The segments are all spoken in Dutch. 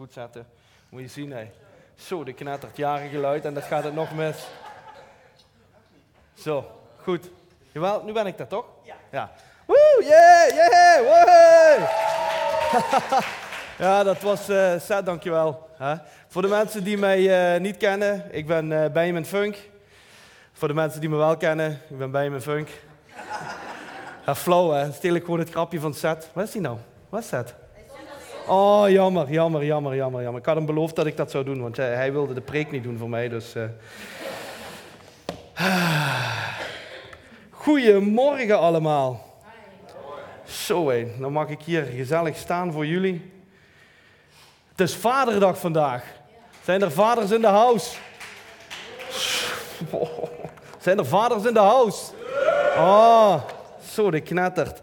goed zetten. Moet je zien, hé. Zo, de knettert jaren geluid en dat gaat het nog mis. Zo, goed. Jawel, nu ben ik dat toch? Ja. Ja. Woe, yeah, yeah, woe! ja, dat was uh, Seth, dankjewel. Hè? Voor de mensen die mij uh, niet kennen, ik ben uh, Benjamin Funk. Voor de mensen die me wel kennen, ik ben Benjamin Funk. Ja, flow hè, stel ik gewoon het grapje van Seth. Wat is die nou? Wat is Seth? Oh, jammer, jammer, jammer, jammer, jammer. Ik had hem beloofd dat ik dat zou doen, want hij wilde de preek niet doen voor mij, dus... Goedemorgen allemaal. Zo hé, dan mag ik hier gezellig staan voor jullie. Het is Vaderdag vandaag. Zijn er vaders in de house? Zijn er vaders in de house? Oh, zo, de knettert.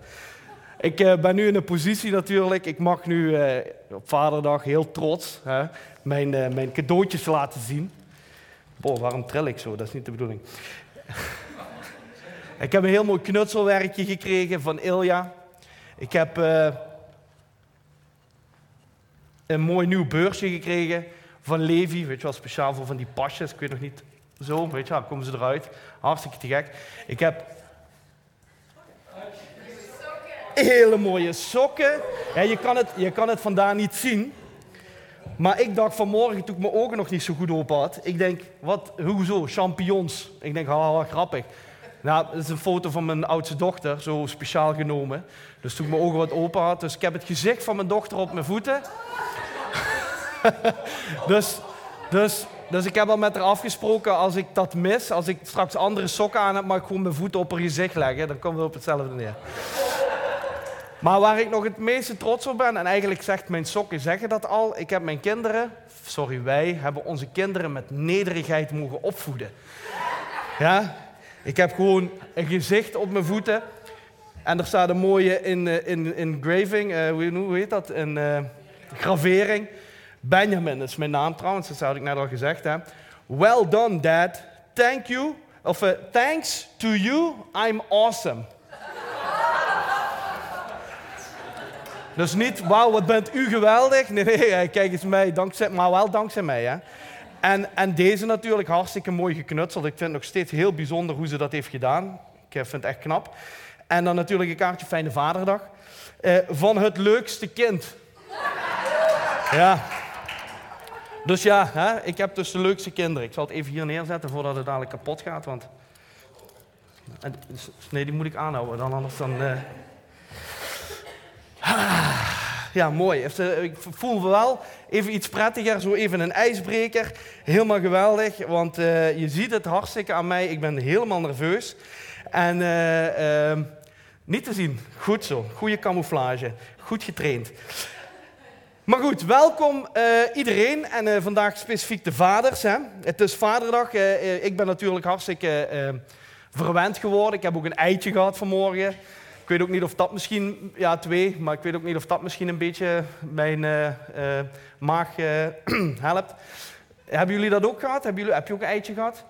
Ik uh, ben nu in een positie natuurlijk. Ik mag nu uh, op Vaderdag heel trots hè, mijn, uh, mijn cadeautjes laten zien. Boah, waarom trill ik zo? Dat is niet de bedoeling. ik heb een heel mooi knutselwerkje gekregen van Ilja. Ik heb een mooi nieuw beursje gekregen van Levi. Weet je wel, speciaal voor van die pasjes. Ik weet nog niet zo, weet je wel, komen ze eruit. Hartstikke te gek. Ik heb hele mooie sokken. Je, kan het, je kan het vandaan niet zien. Maar ik dacht vanmorgen, toen ik mijn ogen nog niet zo goed open had. Ik denk, wat, hoezo, champignons? Ik denk, haha, grappig. Nou, dat is een foto van mijn oudste dochter, zo speciaal genomen. Dus toen ik mijn ogen wat open had. Dus ik heb het gezicht van mijn dochter op mijn voeten. dus, dus, dus ik heb al met haar afgesproken, als ik dat mis, als ik straks andere sokken aan heb, mag ik gewoon mijn voeten op haar gezicht leggen. Dan komen we op hetzelfde neer. Maar waar ik nog het meeste trots op ben, en eigenlijk zegt mijn sokken zeggen dat al, ik heb mijn kinderen, sorry wij, hebben onze kinderen met nederigheid mogen opvoeden. Ja, ik heb gewoon een gezicht op mijn voeten. En er staat een mooie in, eh, in, engraving, uh, hoe heet dat? Een uh, gravering. Benjamin is mijn naam trouwens, dat had ik net al gezegd. Hè. Well done, Dad. Thank you. Of thanks to you, I'm awesome. Dus niet, wauw, wat bent u geweldig. Nee, nee, kijk eens mij, maar wel dankzij mij. Hè. En, en deze natuurlijk hartstikke mooi geknutseld. Ik vind het nog steeds heel bijzonder hoe ze dat heeft gedaan. Ik vind het echt knap. En dan natuurlijk een kaartje Fijne Vaderdag. Uh, van het leukste kind. Ja. Dus ja, hè, ik heb dus de leukste kinderen. Ik zal het even hier neerzetten voordat het dadelijk kapot gaat. Want... Nee, die moet ik aanhouden, dan anders dan... Uh... Ja, mooi. Ik voel wel even iets prettiger, zo even een ijsbreker. Helemaal geweldig, want uh, je ziet het hartstikke aan mij. Ik ben helemaal nerveus. En uh, uh, niet te zien. Goed zo. Goede camouflage. Goed getraind. Maar goed, welkom iedereen en vandaag specifiek de vaders. Hè. Het is Vaderdag. Ik ben natuurlijk hartstikke verwend geworden. Ik heb ook een eitje gehad vanmorgen. Ik weet ook niet of dat misschien, ja twee, maar ik weet ook niet of dat misschien een beetje mijn maag helpt. Hebben jullie dat ook gehad? Hebben jullie, heb je ook een eitje gehad?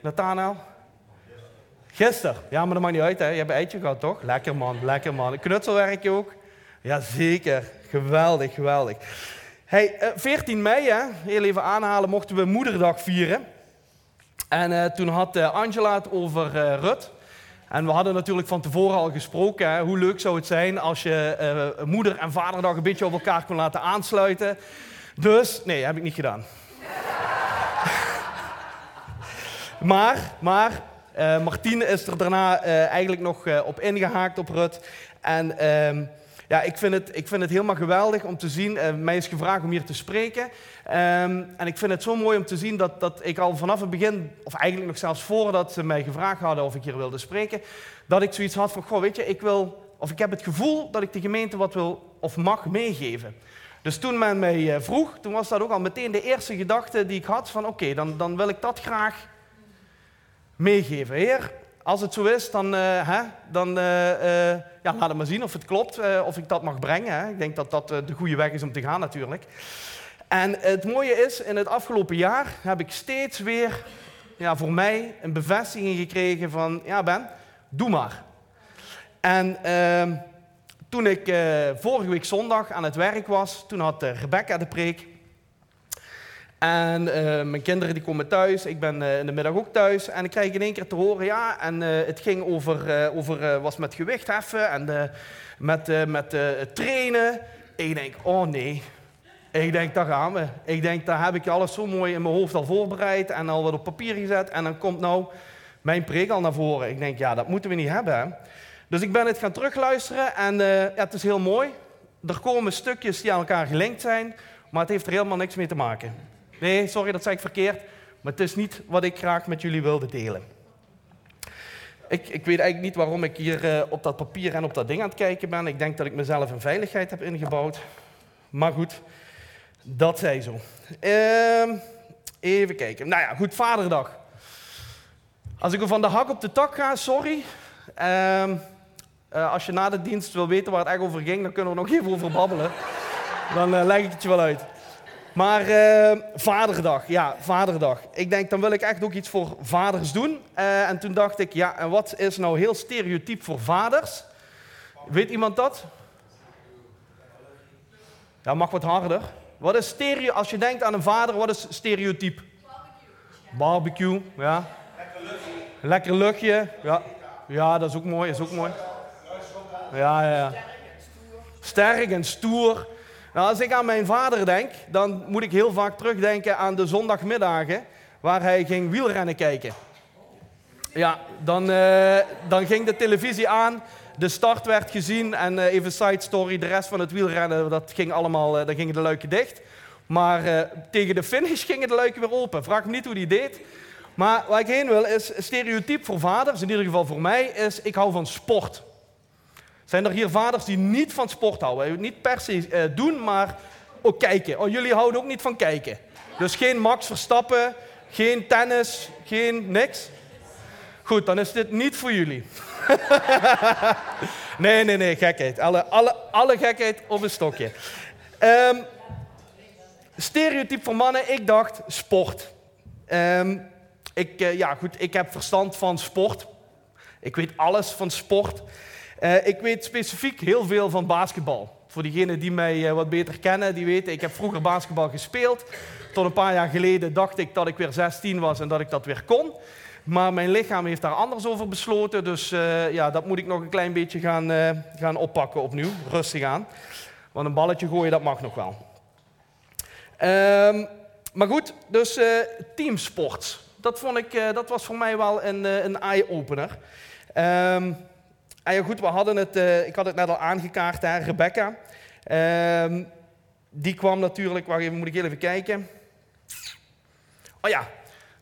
Nathanael? Gisteren. Ja, maar dat maakt niet uit. Hè. Je hebt een eitje gehad, toch? Lekker man, lekker man. Knutselwerkje ook? Jazeker. Geweldig, geweldig. Hey, 14 eh, mei, hè, heel even aanhalen, mochten we Moederdag vieren. En toen had Angela het over Rut. En we hadden natuurlijk van tevoren al gesproken, hè, hoe leuk zou het zijn als je moeder en vaderdag een beetje op elkaar kon laten aansluiten. Dus, nee, heb ik niet gedaan. maar, maar, Martine is er daarna eigenlijk nog op ingehaakt op Rut. En ehm, ja, ik vind, het, ik vind het helemaal geweldig om te zien. Uh, mij is gevraagd om hier te spreken. Um, en ik vind het zo mooi om te zien dat, dat ik al vanaf het begin, of eigenlijk nog zelfs voordat ze mij gevraagd hadden of ik hier wilde spreken, dat ik zoiets had van, goh, weet je, ik wil, of ik heb het gevoel dat ik de gemeente wat wil of mag meegeven. Dus toen men mij eh, vroeg, toen was dat ook al meteen de eerste gedachte die ik had van, oké, dan, dan wil ik dat graag meegeven. Heer, als het zo is, dan, uh, hè, dan uh, uh, ja, laat het maar zien of het klopt, of ik dat mag brengen. Hè. Ik denk dat dat de goede weg is om te gaan natuurlijk. En het mooie is, in het afgelopen jaar heb ik steeds weer ja, voor mij een bevestiging gekregen van, ja Ben, doe maar. En ehm, toen ik vorige week zondag aan het werk was, toen had Rebecca de preek. En eh, mijn kinderen die komen thuis, ik ben in de middag ook thuis. En ik krijg in één keer te horen, ja, en het ging over, over was met gewicht heffen en met, met trainen. Ik denk, oh nee, ik denk, daar gaan we. Ik denk, daar heb ik alles zo mooi in mijn hoofd al voorbereid en al wat op papier gezet. En dan komt nou mijn preek al naar voren. Ik denk, ja, dat moeten we niet hebben. Dus ik ben het gaan terugluisteren en ja, het is heel mooi. Er komen stukjes die aan elkaar gelinkt zijn, maar het heeft er helemaal niks mee te maken. Nee, sorry, dat zei ik verkeerd. Maar het is niet wat ik graag met jullie wilde delen. Ik, ik weet eigenlijk niet waarom ik hier uh, op dat papier en op dat ding aan het kijken ben. Ik denk dat ik mezelf een veiligheid heb ingebouwd. Maar goed, dat zij zo. Uh, even kijken. Nou ja, goed, Vaderdag. Als ik er van de hak op de tak ga, sorry. Uh, uh, als je na de dienst wil weten waar het echt over ging, dan kunnen we nog even over babbelen. Dan uh, leg ik het je wel uit. Maar uh, Vaderdag, ja, Vaderdag. Ik denk, dan wil ik echt ook iets voor vaders doen. en toen dacht ik, ja, en wat is nou heel stereotyp voor vaders? Weet iemand dat? Ja, mag wat harder. Wat is stereo, als je denkt aan een vader, wat is stereotyp? Barbecue. Barbecue, ja. Lekker luchtje. Lekker luchtje, ja. Ja, dat is ook mooi, is ook mooi. Ja, ja, ja. Sterk en stoer. Nou, als ik aan mijn vader denk, dan moet ik heel vaak terugdenken aan de zondagmiddagen waar hij ging wielrennen kijken. Ja, dan, uh, dan ging de televisie aan, de start werd gezien en uh, even side story, de rest van het wielrennen, dat ging allemaal, uh, dan gingen de luiken dicht. Maar tegen de finish gingen de luiken weer open. Vraag me niet hoe die deed. Maar waar ik heen wil is, stereotyp voor vaders, in ieder geval voor mij, is ik hou van sport. Zijn er hier vaders die niet van sport houden? Niet per se uh, doen, maar ook kijken. Oh, jullie houden ook niet van kijken. Dus geen Max Verstappen, geen tennis, geen niks. Goed, dan is dit niet voor jullie. nee, nee, nee, gekheid. Alle, alle, alle gekheid op een stokje. Um, stereotype voor mannen, ik dacht sport. Um, ik, uh, ja, goed, ik heb verstand van sport. Ik weet alles van sport. Uh, ik weet specifiek heel veel van basketbal. Voor diegenen die mij uh, wat beter kennen, die weten, ik heb vroeger basketbal gespeeld. Tot een paar jaar geleden dacht ik dat ik weer 16 was en dat ik dat weer kon. Maar mijn lichaam heeft daar anders over besloten. Dus uh, ja, dat moet ik nog een klein beetje gaan, gaan oppakken opnieuw. Rustig aan. Want een balletje gooien, dat mag nog wel. Um, maar goed, dus teamsport. Dat, vond ik, dat was voor mij wel een, een eye-opener. Um, en ja, goed, we hadden het, uh, ik had het net al aangekaart, hè, Rebecca. Uh, die kwam natuurlijk, wacht moet ik even kijken. Oh ja,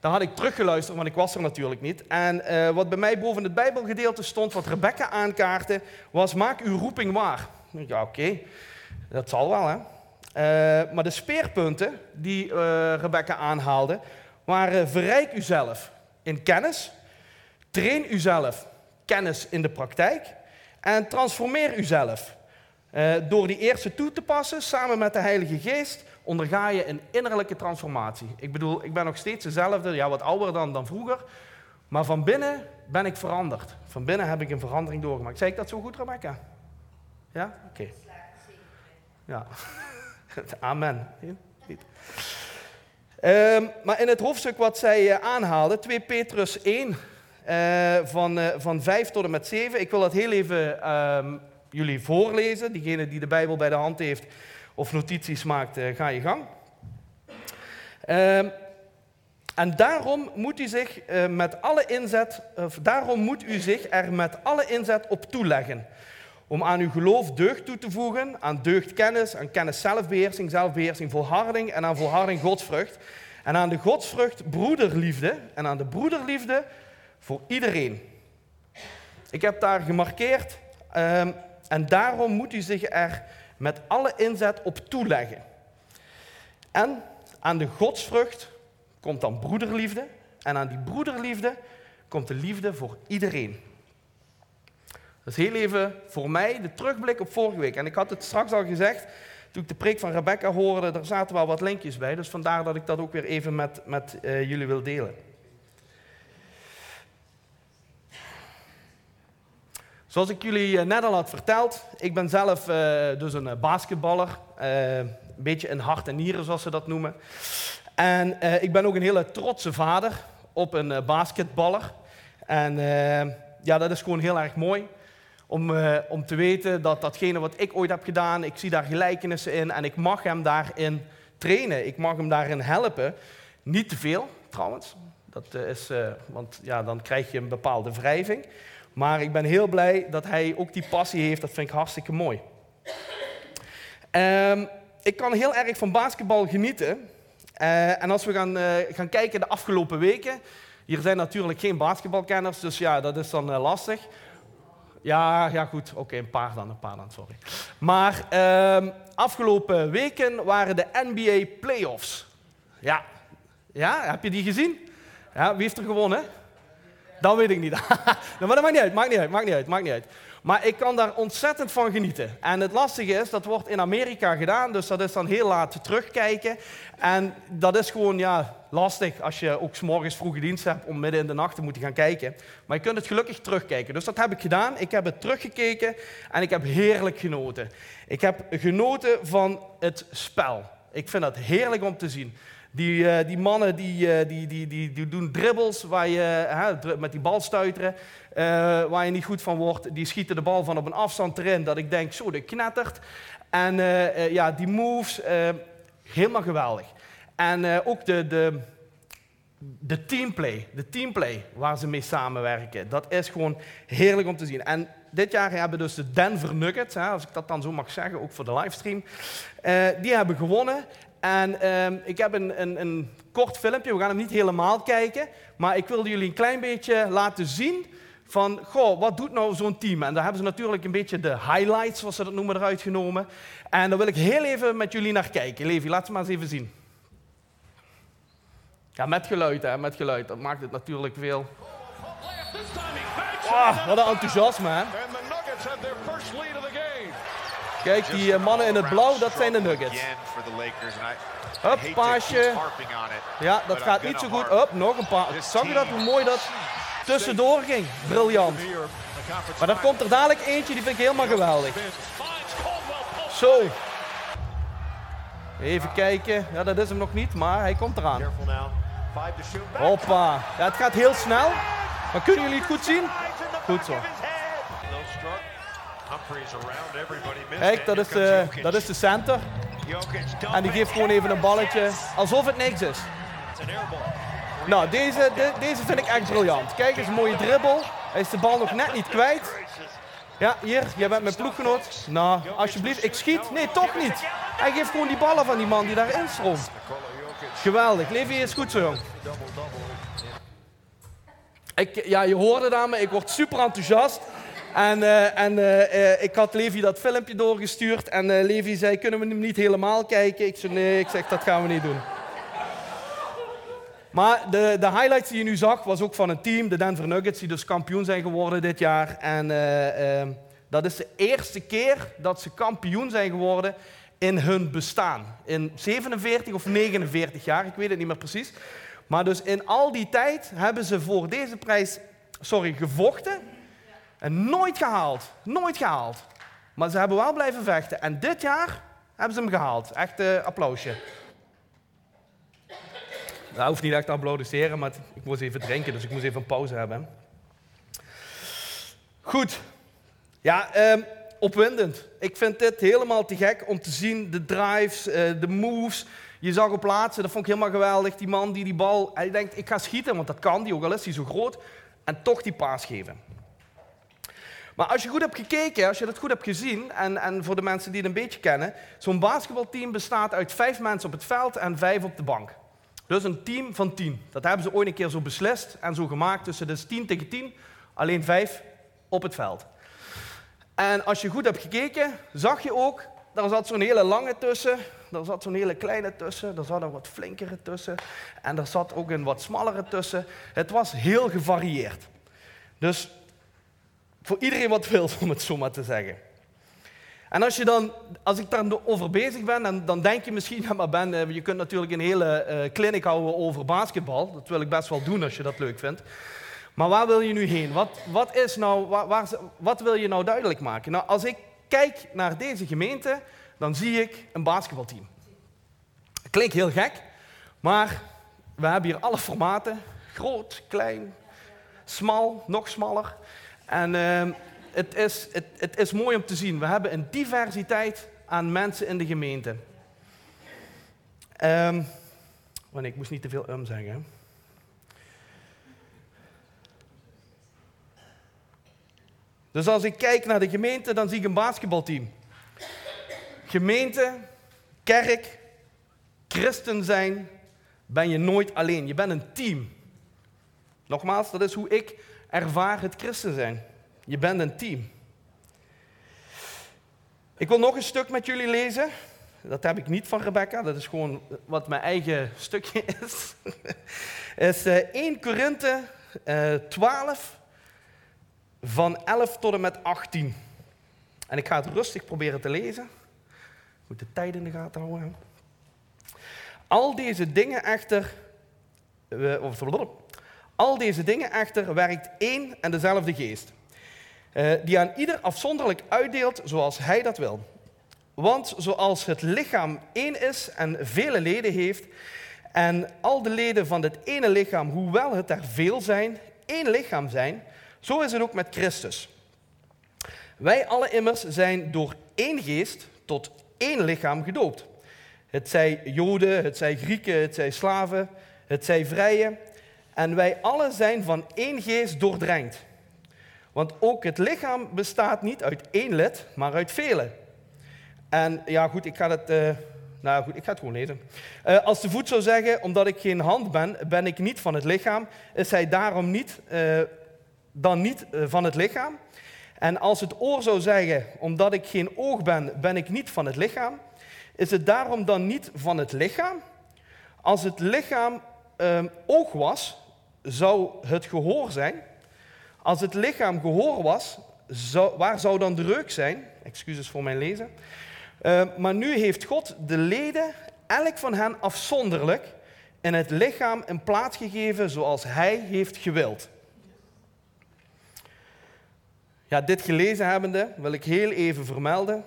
dan had ik teruggeluisterd, want ik was er natuurlijk niet. En uh, wat bij mij boven het Bijbelgedeelte stond, wat Rebecca aankaartte, was maak uw roeping waar. Ja, oké, dat zal wel, hè. Uh, maar de speerpunten die Rebecca aanhaalde, waren verrijk uzelf in kennis, train uzelf kennis in de praktijk en transformeer uzelf. Uh, door die eerste toe te passen, samen met de Heilige Geest, onderga je een innerlijke transformatie. Ik bedoel, ik ben nog steeds dezelfde, ja, wat ouder dan, dan vroeger. Maar van binnen ben ik veranderd. Van binnen heb ik een verandering doorgemaakt. Zeg ik dat zo goed, Rebecca? Ja? Oké. Ja. Amen. Um, maar in het hoofdstuk wat zij uh, aanhaalde, 2 Petrus 1, uh, van, uh, van 5 tot en met 7. Ik wil dat heel even um, jullie voorlezen. Diegene die de Bijbel bij de hand heeft of notities maakt, uh, ga je gang. Um, en daarom moet u zich met alle inzet, of daarom moet u zich er met alle inzet op toeleggen. Om aan uw geloof deugd toe te voegen, aan deugd kennis, aan kennis zelfbeheersing, zelfbeheersing volharding en aan volharding godsvrucht. En aan de godsvrucht broederliefde en aan de broederliefde voor iedereen. Ik heb daar gemarkeerd um, en daarom moet u zich er met alle inzet op toeleggen. En aan de godsvrucht komt dan broederliefde en aan die broederliefde komt de liefde voor iedereen. Dat is heel even voor mij de terugblik op vorige week. En ik had het straks al gezegd, toen ik de preek van Rebecca hoorde, er zaten wel wat linkjes bij. Dus vandaar dat ik dat ook weer even met, met uh, jullie wil delen. Zoals ik jullie eh, net al had verteld, ik ben zelf uh, dus een eh, basketballer. Een beetje in hart en nieren, zoals ze dat noemen. En ik ben ook een hele trotse vader op een basketballer. En ja, dat is gewoon heel erg mooi. Om, om te weten dat datgene wat ik ooit heb gedaan, ik zie daar gelijkenissen in en ik mag hem daarin trainen. Ik mag hem daarin helpen. Niet te veel, trouwens. Dat is, want ja, dan krijg je een bepaalde wrijving. Maar ik ben heel blij dat hij ook die passie heeft. Dat vind ik hartstikke mooi. Um, ik kan heel erg van basketbal genieten. Uh, en als we gaan, uh, gaan kijken de afgelopen weken. Hier zijn natuurlijk geen basketbalkenners, dus ja, dat is dan uh, lastig. Ja, ja goed. Oké, een paar dan, een paar dan, sorry. Maar ehm, afgelopen weken waren de NBA Playoffs. Ja. ja, heb je die gezien? Ja, wie heeft er gewonnen? Dat weet ik niet. maar dat maakt niet uit, maakt niet uit, maakt niet uit, maakt niet uit. Maar ik kan daar ontzettend van genieten. En het lastige is, dat wordt in Amerika gedaan, dus dat is dan heel laat terugkijken. En dat is gewoon ja, lastig als je ook morgens vroege dienst hebt om midden in de nacht te moeten gaan kijken. Maar je kunt het gelukkig terugkijken. Dus dat heb ik gedaan. Ik heb het teruggekeken en ik heb heerlijk genoten. Ik heb genoten van het spel. Ik vind dat heerlijk om te zien. Die, uh, die mannen die, uh, die, die, die, die, doen dribbles waar je, uh, met die bal stuiteren, waar je niet goed van wordt. Die schieten de bal van op een afstand erin dat ik denk, zo, dat knettert. En ja, die moves, helemaal geweldig. En ook de, de, de teamplay, de teamplay waar ze mee samenwerken, dat is gewoon heerlijk om te zien. En dit jaar hebben dus de Denver Nuggets, als ik dat dan zo mag zeggen, ook voor de livestream, die hebben gewonnen. En um, ik heb een, een, een, kort filmpje, we gaan hem niet helemaal kijken, maar ik wilde jullie een klein beetje laten zien van, goh, wat doet nou zo'n team? En daar hebben ze natuurlijk een beetje de highlights, zoals ze dat noemen, eruit genomen. En daar wil ik heel even met jullie naar kijken. Levi, laat ze maar eens even zien. Ja, met geluid, hè, met geluid. Dat maakt het natuurlijk veel... Oh, wat een enthousiasme, hè. Kijk, die eh, mannen in het blauw, dat zijn de Nuggets. Hup, paasje. Ja, dat gaat niet zo goed. Hup, nog een paar. Zag je dat, hoe mooi dat tussendoor ging? Briljant. Maar dan komt er dadelijk eentje, die vind ik helemaal geweldig. Zo. Even kijken. Ja, dat is hem nog niet, maar hij komt eraan. Hoppa. Ja, het gaat heel snel. Maar kunnen jullie het goed zien? Goed zo. Kijk, dat is, de, dat is de center. En die geeft gewoon even een balletje, alsof het niks is. Nou, deze, de, deze vind ik echt briljant. Kijk eens, een mooie dribbel. Hij is de bal nog net niet kwijt. Ja, hier, jij bent mijn ploeggenoot. Nou, alsjeblieft, ik schiet. Nee, toch niet. Hij geeft gewoon die ballen van die man die daarin stroomt. Geweldig. Levi is goed zo, jong. Ik, ja, je hoorde me. Ik word super enthousiast. En, uh, en uh, ik had Levi dat filmpje doorgestuurd. En Levi zei, kunnen we hem niet helemaal kijken? Ik zei, nee, ik zeg, dat gaan we niet doen. Maar de, de highlights die je nu zag, was ook van een team, de Denver Nuggets, die dus kampioen zijn geworden dit jaar. En ehm, dat is de eerste keer dat ze kampioen zijn geworden in hun bestaan. In 47 of 49 jaar, ik weet het niet meer precies. Maar dus in al die tijd hebben ze voor deze prijs sorry, gevochten en nooit gehaald. Nooit gehaald. Maar ze hebben wel blijven vechten. En dit jaar hebben ze hem gehaald. Echt een uh, applausje. Dat hoeft niet echt te applaudisseren, maar ik moest even drinken, dus ik moest even een pauze hebben. Goed. Ja, um, opwindend. Ik vind dit helemaal te gek om te zien. De drives, uh, de moves. Je zag op plaatsen, dat vond ik helemaal geweldig. Die man die die bal, hij denkt, ik ga schieten, want dat kan die, ook al is hij zo groot. En toch die paas geven. Maar als je goed hebt gekeken, als je dat goed hebt gezien, en, en voor de mensen die het een beetje kennen, zo'n basketbalteam bestaat uit vijf mensen op het veld en vijf op de bank. Dus een team van tien. Dat hebben ze ooit een keer zo beslist en zo gemaakt. Dus het is tien tegen tien, alleen vijf op het veld. En als je goed hebt gekeken, zag je ook, daar zat zo'n hele lange tussen, er zat zo'n hele kleine tussen, er zat een wat flinkere tussen en er zat ook een wat smallere tussen. Het was heel gevarieerd. Dus voor iedereen wat wil, om het zo maar te zeggen. En als, je dan, als ik daar over bezig ben, dan, dan denk je misschien, ja maar Ben, eh, je kunt natuurlijk een hele uh, clinic houden over basketbal. Dat wil ik best wel doen als je dat leuk vindt. Maar waar wil je nu heen? Wat, wat, is nou, waar, wat wil je nou duidelijk maken? Nou, als ik kijk naar deze gemeente, dan zie ik een basketbalteam. Klinkt heel gek, Maar we hebben hier alle formaten. Groot, klein, smal, nog smaller. En ehm, het, is, het, het is mooi om te zien. We hebben een diversiteit aan mensen in de gemeente. Um, ik moest niet te veel um zeggen. Dus als ik kijk naar de gemeente, dan zie ik een basketbalteam. Gemeente, kerk, christen zijn, ben je nooit alleen. Je bent een team. Nogmaals, dat is hoe ik ervaar het christen zijn. Je bent een team. Ik wil nog een stuk met jullie lezen. Dat heb ik niet van Rebecca, dat is gewoon wat mijn eigen stukje is. Is 1 eh, Korinthe 12, eh, van 11 tot en met 18. En ik ga het rustig proberen te lezen. Moet de tijd in de gaten houden. Al deze dingen echter, of, al deze dingen echter werkt één en dezelfde geest, eh, die aan ieder afzonderlijk uitdeelt zoals hij dat wil. Want zoals het lichaam één is en vele leden heeft, en al de leden van dit ene lichaam, hoewel het er veel zijn, één lichaam zijn, zo is het ook met Christus. Wij alle immers zijn door één geest tot één lichaam gedoopt. Het zij Joden, het zij Grieken, het zij slaven, het zij vrije. En wij alle zijn van één geest doordrenkt. Want ook het lichaam bestaat niet uit één lid, maar uit vele. En ja, goed, ik ga het, uh, nou goed, ik ga het gewoon lezen. Uh, als de voet zou zeggen, omdat ik geen hand ben, ben ik niet van het lichaam, is hij daarom niet, uh, dan niet van het lichaam. En als het oor zou zeggen, omdat ik geen oog ben, ben ik niet van het lichaam, is het daarom dan niet van het lichaam? Als het lichaam ehm, oog was, zou het gehoor zijn. Als het lichaam gehoor was, waar zou dan de reuk zijn? Excuses voor mijn lezen. Ehm, maar nu heeft God de leden, elk van hen afzonderlijk, in het lichaam een plaats gegeven zoals Hij heeft gewild. Ja, dit gelezen hebbende wil ik heel even vermelden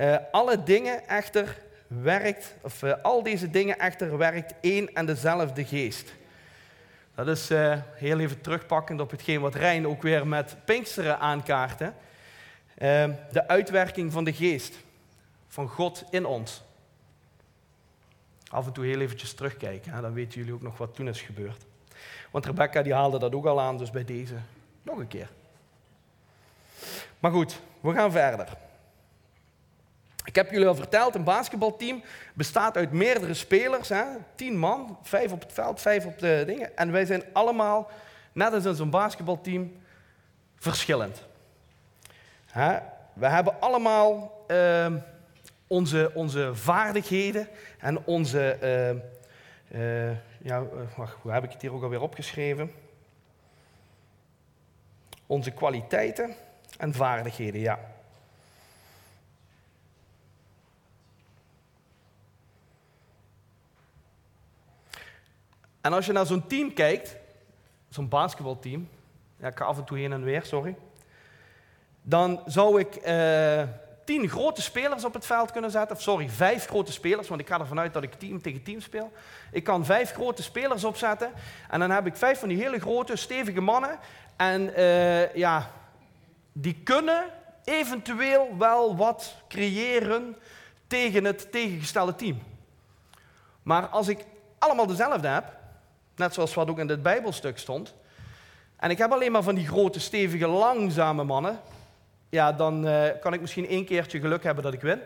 uh, alle dingen echter werkt, of uh, al deze dingen echter werkt één en dezelfde geest. Dat is uh, heel even terugpakkend op hetgeen wat Rijn ook weer met Pinksteren aankaartte. de uitwerking van de geest, van God in ons. Af en toe heel eventjes terugkijken, dan weten jullie ook nog wat toen is gebeurd. Want Rebecca die haalde dat ook al aan, dus bij deze nog een keer. Maar goed, we gaan verder. Ik heb jullie al verteld, een basketbalteam bestaat uit meerdere spelers. Hè? Tien man, vijf op het veld, vijf op de dingen. En wij zijn allemaal, net als in zo'n basketbalteam, verschillend. Hè? We hebben allemaal uh, onze, onze vaardigheden en onze... Uh, uh, ja, wacht, hoe heb ik het hier ook alweer opgeschreven? Onze kwaliteiten en vaardigheden, ja. En als je naar zo'n team kijkt, zo'n basketbalteam, ja, ik ga af en toe heen en weer, sorry, dan zou ik eh, tien grote spelers op het veld kunnen zetten. Of sorry, vijf grote spelers, want ik ga ervan uit dat ik team tegen team speel. Ik kan vijf grote spelers opzetten en dan heb ik vijf van die hele grote, stevige mannen. En uh, ja, die kunnen eventueel wel wat creëren tegen het tegengestelde team. Maar als ik allemaal dezelfde heb, Net zoals wat ook in dit Bijbelstuk stond. En ik heb alleen maar van die grote, stevige, langzame mannen. Ja, dan uh, kan ik misschien één keertje geluk hebben dat ik win.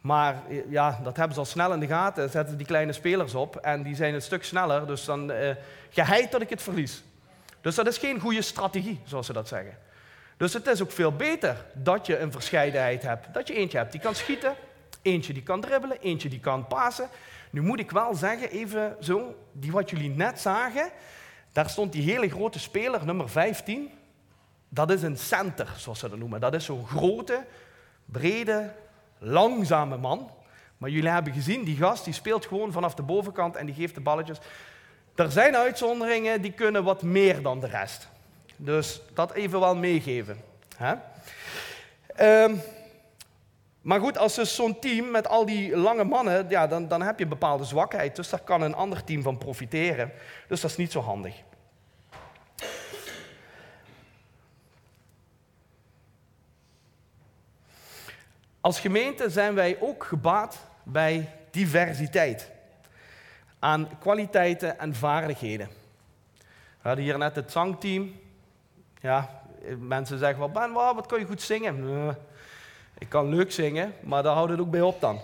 Maar ja, dat hebben ze al snel in de gaten. Zetten die kleine spelers op en die zijn een stuk sneller. Dus dan uh, geheid dat ik het verlies. Dus dat is geen goede strategie, zoals ze dat zeggen. Dus het is ook veel beter dat je een verscheidenheid hebt. Dat je eentje hebt die kan schieten, eentje die kan dribbelen, eentje die kan pasen. Nu moet ik wel zeggen, even zo, die wat jullie net zagen, daar stond die hele grote speler, nummer 15. Dat is een center, zoals ze dat noemen. Dat is zo'n grote, brede, langzame man. Maar jullie hebben gezien, die gast die speelt gewoon vanaf de bovenkant en die geeft de balletjes. Er zijn uitzonderingen die kunnen wat meer dan de rest. Dus dat even wel meegeven. Hè? Um, Maar goed, als dus zo'n team met al die lange mannen, ja, dan, dan heb je een bepaalde zwakheid. Dus daar kan een ander team van profiteren. Dus dat is niet zo handig. Als gemeente zijn wij ook gebaat bij diversiteit. Aan kwaliteiten en vaardigheden. We hadden hier net het zangteam. Ja, mensen zeggen wel, Ben, wat kan je goed zingen? Ik kan leuk zingen, maar daar houdt het ook bij op dan.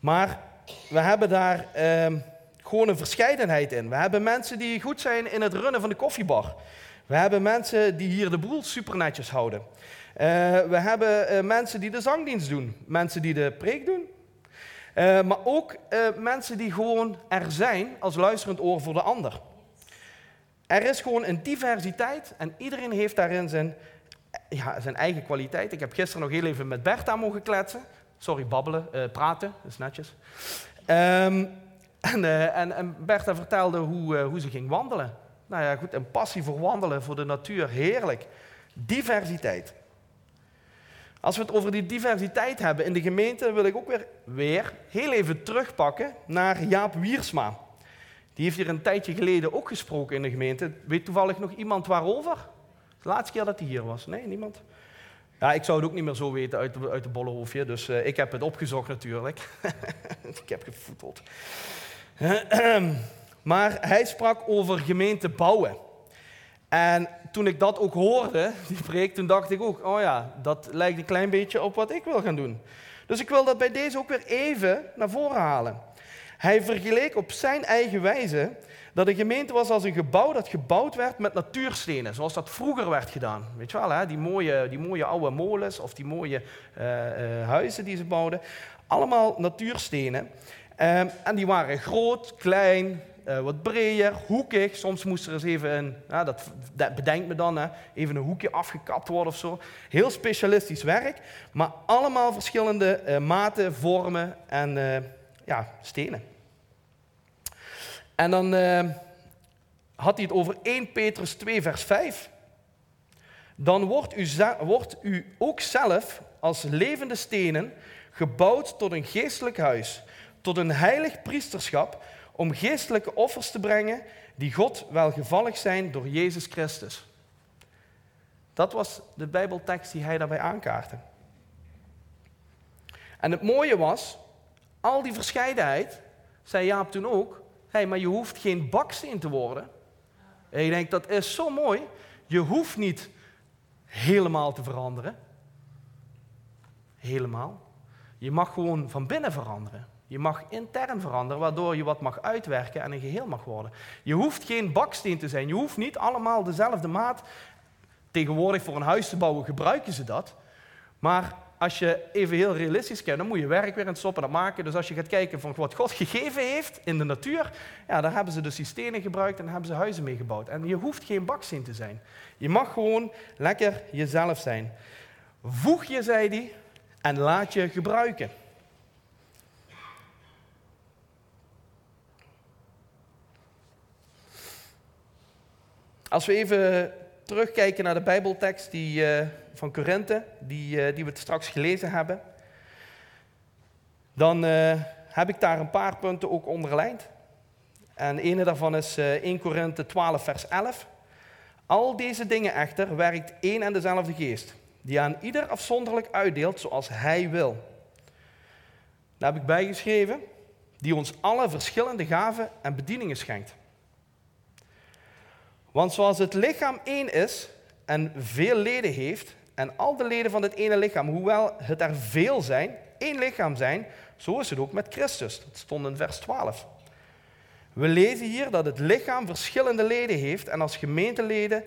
Maar we hebben daar ehm, gewoon een verscheidenheid in. We hebben mensen die goed zijn in het runnen van de koffiebar. We hebben mensen die hier de boel super netjes houden. Uh, we hebben uh, mensen die de zangdienst doen, mensen die de preek doen. Uh, maar ook mensen die gewoon er zijn als luisterend oor voor de ander. Er is gewoon een diversiteit en iedereen heeft daarin zijn, ja, zijn eigen kwaliteit. Ik heb gisteren nog heel even met Bertha mogen kletsen. Sorry, babbelen, praten, dat is netjes. Um, en, en, en, Bertha vertelde hoe, hoe ze ging wandelen. Nou ja, goed, een passie voor wandelen, voor de natuur, heerlijk. Diversiteit. Als we het over die diversiteit hebben in de gemeente, wil ik ook weer, weer heel even terugpakken naar Jaap Wiersma. Die heeft hier een tijdje geleden ook gesproken in de gemeente. Weet toevallig nog iemand waarover? De laatste keer dat hij hier was. Nee, niemand? Ja, ik zou het ook niet meer zo weten uit de, uit de bollenhoofdje, dus uh, ik heb het opgezocht natuurlijk. ik heb gevoeteld. maar hij sprak over gemeente bouwen. En toen ik dat ook hoorde, die preek, toen dacht ik ook, oh ja, dat lijkt een klein beetje op wat ik wil gaan doen. Dus ik wil dat bij deze ook weer even naar voren halen. Hij vergeleek op zijn eigen wijze dat een gemeente was als een gebouw dat gebouwd werd met natuurstenen, zoals dat vroeger werd gedaan. Weet je wel, hè? Die, mooie, die mooie oude molens of die mooie uh, uh, huizen die ze bouwden. Allemaal natuurstenen. Um, en die waren groot, klein, uh, wat breder, hoekig. Soms moest er eens even een, dat, dat bedenkt me dan, hè, even een hoekje afgekapt worden of zo. Heel specialistisch werk, maar allemaal verschillende maten, vormen en ja, stenen. En dan had hij het over 1 Petrus 2, vers 5. Dan wordt u, wordt u ook zelf als levende stenen gebouwd tot een geestelijk huis, tot een heilig priesterschap om geestelijke offers te brengen die God welgevallig zijn door Jezus Christus. Dat was de Bijbeltekst die hij daarbij aankaartte. En het mooie was, al die verscheidenheid, zei Jaap toen ook, hey, maar je hoeft geen baksteen te worden. En ik denk, dat is zo mooi. Je hoeft niet helemaal te veranderen. Helemaal. Je mag gewoon van binnen veranderen. Je mag intern veranderen, waardoor je wat mag uitwerken en een geheel mag worden. Je hoeft geen baksteen te zijn. Je hoeft niet allemaal dezelfde maat. Tegenwoordig voor een huis te bouwen gebruiken ze dat. Maar als je even heel realistisch kijkt, dan moet je werk weer in stoppen en maken. Dus als je gaat kijken van wat God gegeven heeft in de natuur, ja, daar hebben ze die stenen gebruikt en hebben ze huizen mee gebouwd. En je hoeft geen baksteen te zijn. Je mag gewoon lekker jezelf zijn. Voeg je, zei hij, en laat je gebruiken. Als we even terugkijken naar de Bijbeltekst die, uh, van Korinthe, die, uh, die we straks gelezen hebben, dan uh, heb ik daar een paar punten ook onderlijnd. En ene daarvan is 1 Korinthe 12, vers 11. Al deze dingen echter werkt één en dezelfde geest, die aan ieder afzonderlijk uitdeelt zoals hij wil. Daar heb ik bijgeschreven, die ons alle verschillende gaven en bedieningen schenkt. Want zoals het lichaam één is en veel leden heeft, en al de leden van het ene lichaam, hoewel het er veel zijn, één lichaam zijn, zo is het ook met Christus. Dat stond in vers 12. We lezen hier dat het lichaam verschillende leden heeft en als gemeenteleden,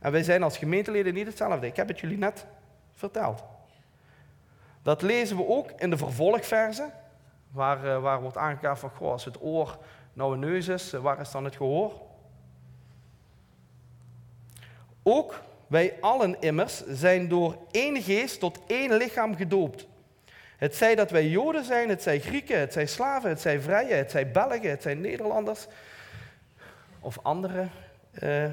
en wij zijn als gemeenteleden niet hetzelfde. Ik heb het jullie net verteld. Dat lezen we ook in de vervolgversen, waar, eh, waar wordt aangegeven van, goh, als het oor nou een neus is, eh, waar is dan het gehoor? Ook wij allen immers zijn door één geest tot één lichaam gedoopt. Het zij dat wij Joden zijn, het zij Grieken, het zij slaven, het zij vrije, het zij Belgen, het zij Nederlanders of andere uh,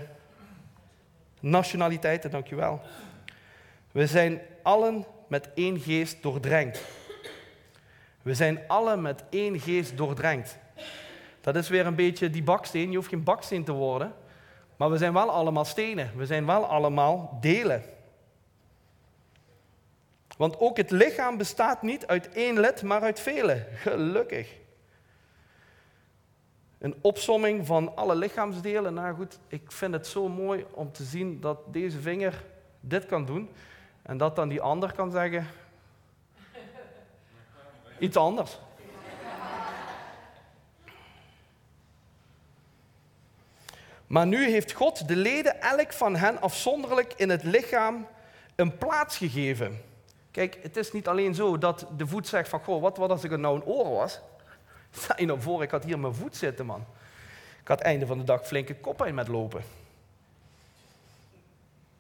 nationaliteiten, dankjewel. We zijn allen met één geest doordrenkt. We zijn alle met één geest doordrenkt. Dat is weer een beetje die baksteen. Je hoeft geen baksteen te worden. Maar we zijn wel allemaal stenen. We zijn wel allemaal delen. Want ook het lichaam bestaat niet uit één lid, maar uit vele. Gelukkig. Een opsomming van alle lichaamsdelen. Nou goed, ik vind het zo mooi om te zien dat deze vinger dit kan doen. En dat dan die ander kan zeggen. Iets anders. Maar nu heeft God de leden elk van hen afzonderlijk in het lichaam een plaats gegeven. Kijk, het is niet alleen zo dat de voet zegt van, goh, wat, wat als ik nou een oor was? Stel je nou voor, ik had hier mijn voet zitten, man. Ik had einde van de dag flinke koppijn met lopen.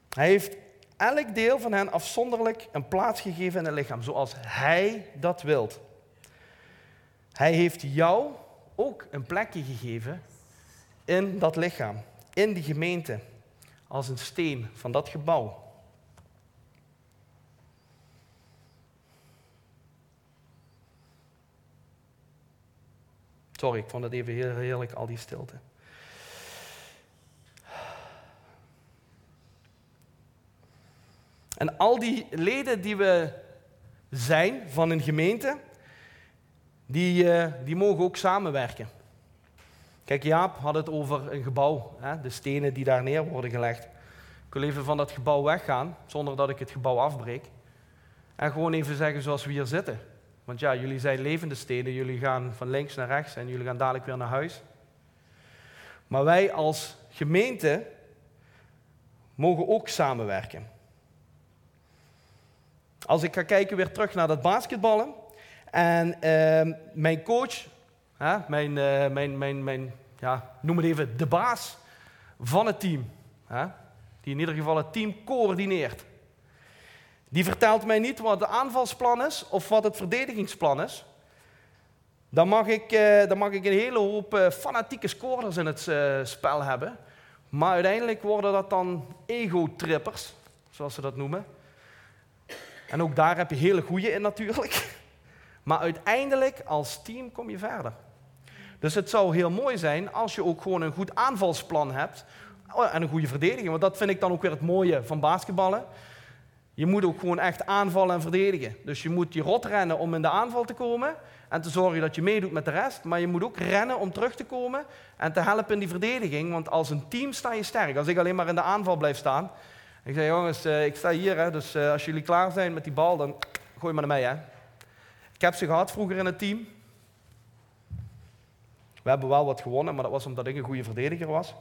Hij heeft elk deel van hen afzonderlijk een plaats gegeven in het lichaam, zoals hij dat wilt. Hij heeft jou ook een plekje gegeven in dat lichaam, in die gemeente, als een steen van dat gebouw. Sorry, ik vond het even heel heerlijk, al die stilte. En al die leden die we zijn van een gemeente, die, uh, die mogen ook samenwerken. Kijk, Jaap had het over een gebouw, hè, de stenen die daar neer worden gelegd. Ik wil even van dat gebouw weggaan, zonder dat ik het gebouw afbreek. En gewoon even zeggen zoals we hier zitten. Want ja, jullie zijn levende steden, jullie gaan van links naar rechts en jullie gaan dadelijk weer naar huis. Maar wij als gemeente mogen ook samenwerken. Als ik ga kijken weer terug naar dat basketballen. En uh, mijn coach, hè, mijn, uh, mijn, mijn, mijn ja, noem het even de baas van het team. Hè, die in ieder geval het team coördineert. Die vertelt mij niet wat het aanvalsplan is of wat het verdedigingsplan is. Dan mag ik, uh, dan mag ik een hele hoop uh, fanatieke scorers in het spel hebben. Maar uiteindelijk worden dat dan ego-trippers, zoals ze dat noemen. En ook daar heb je hele goede in natuurlijk. Maar uiteindelijk als team kom je verder. Dus het zou heel mooi zijn als je ook gewoon een goed aanvalsplan hebt oh, en een goede verdediging. Want dat vind ik dan ook weer het mooie van basketballen. Je moet ook gewoon echt aanvallen en verdedigen. Dus je moet je rot rennen om in de aanval te komen en te zorgen dat je meedoet met de rest. Maar je moet ook rennen om terug te komen en te helpen in die verdediging. Want als een team sta je sterk. Als ik alleen maar in de aanval blijf staan. Ik zeg, jongens, eh, ik sta hier, hè, dus eh, als jullie klaar zijn met die bal, dan gooi maar naar mij. Hè. Ik heb ze gehad vroeger in het team. We hebben wel wat gewonnen, maar dat was omdat ik een goede verdediger was.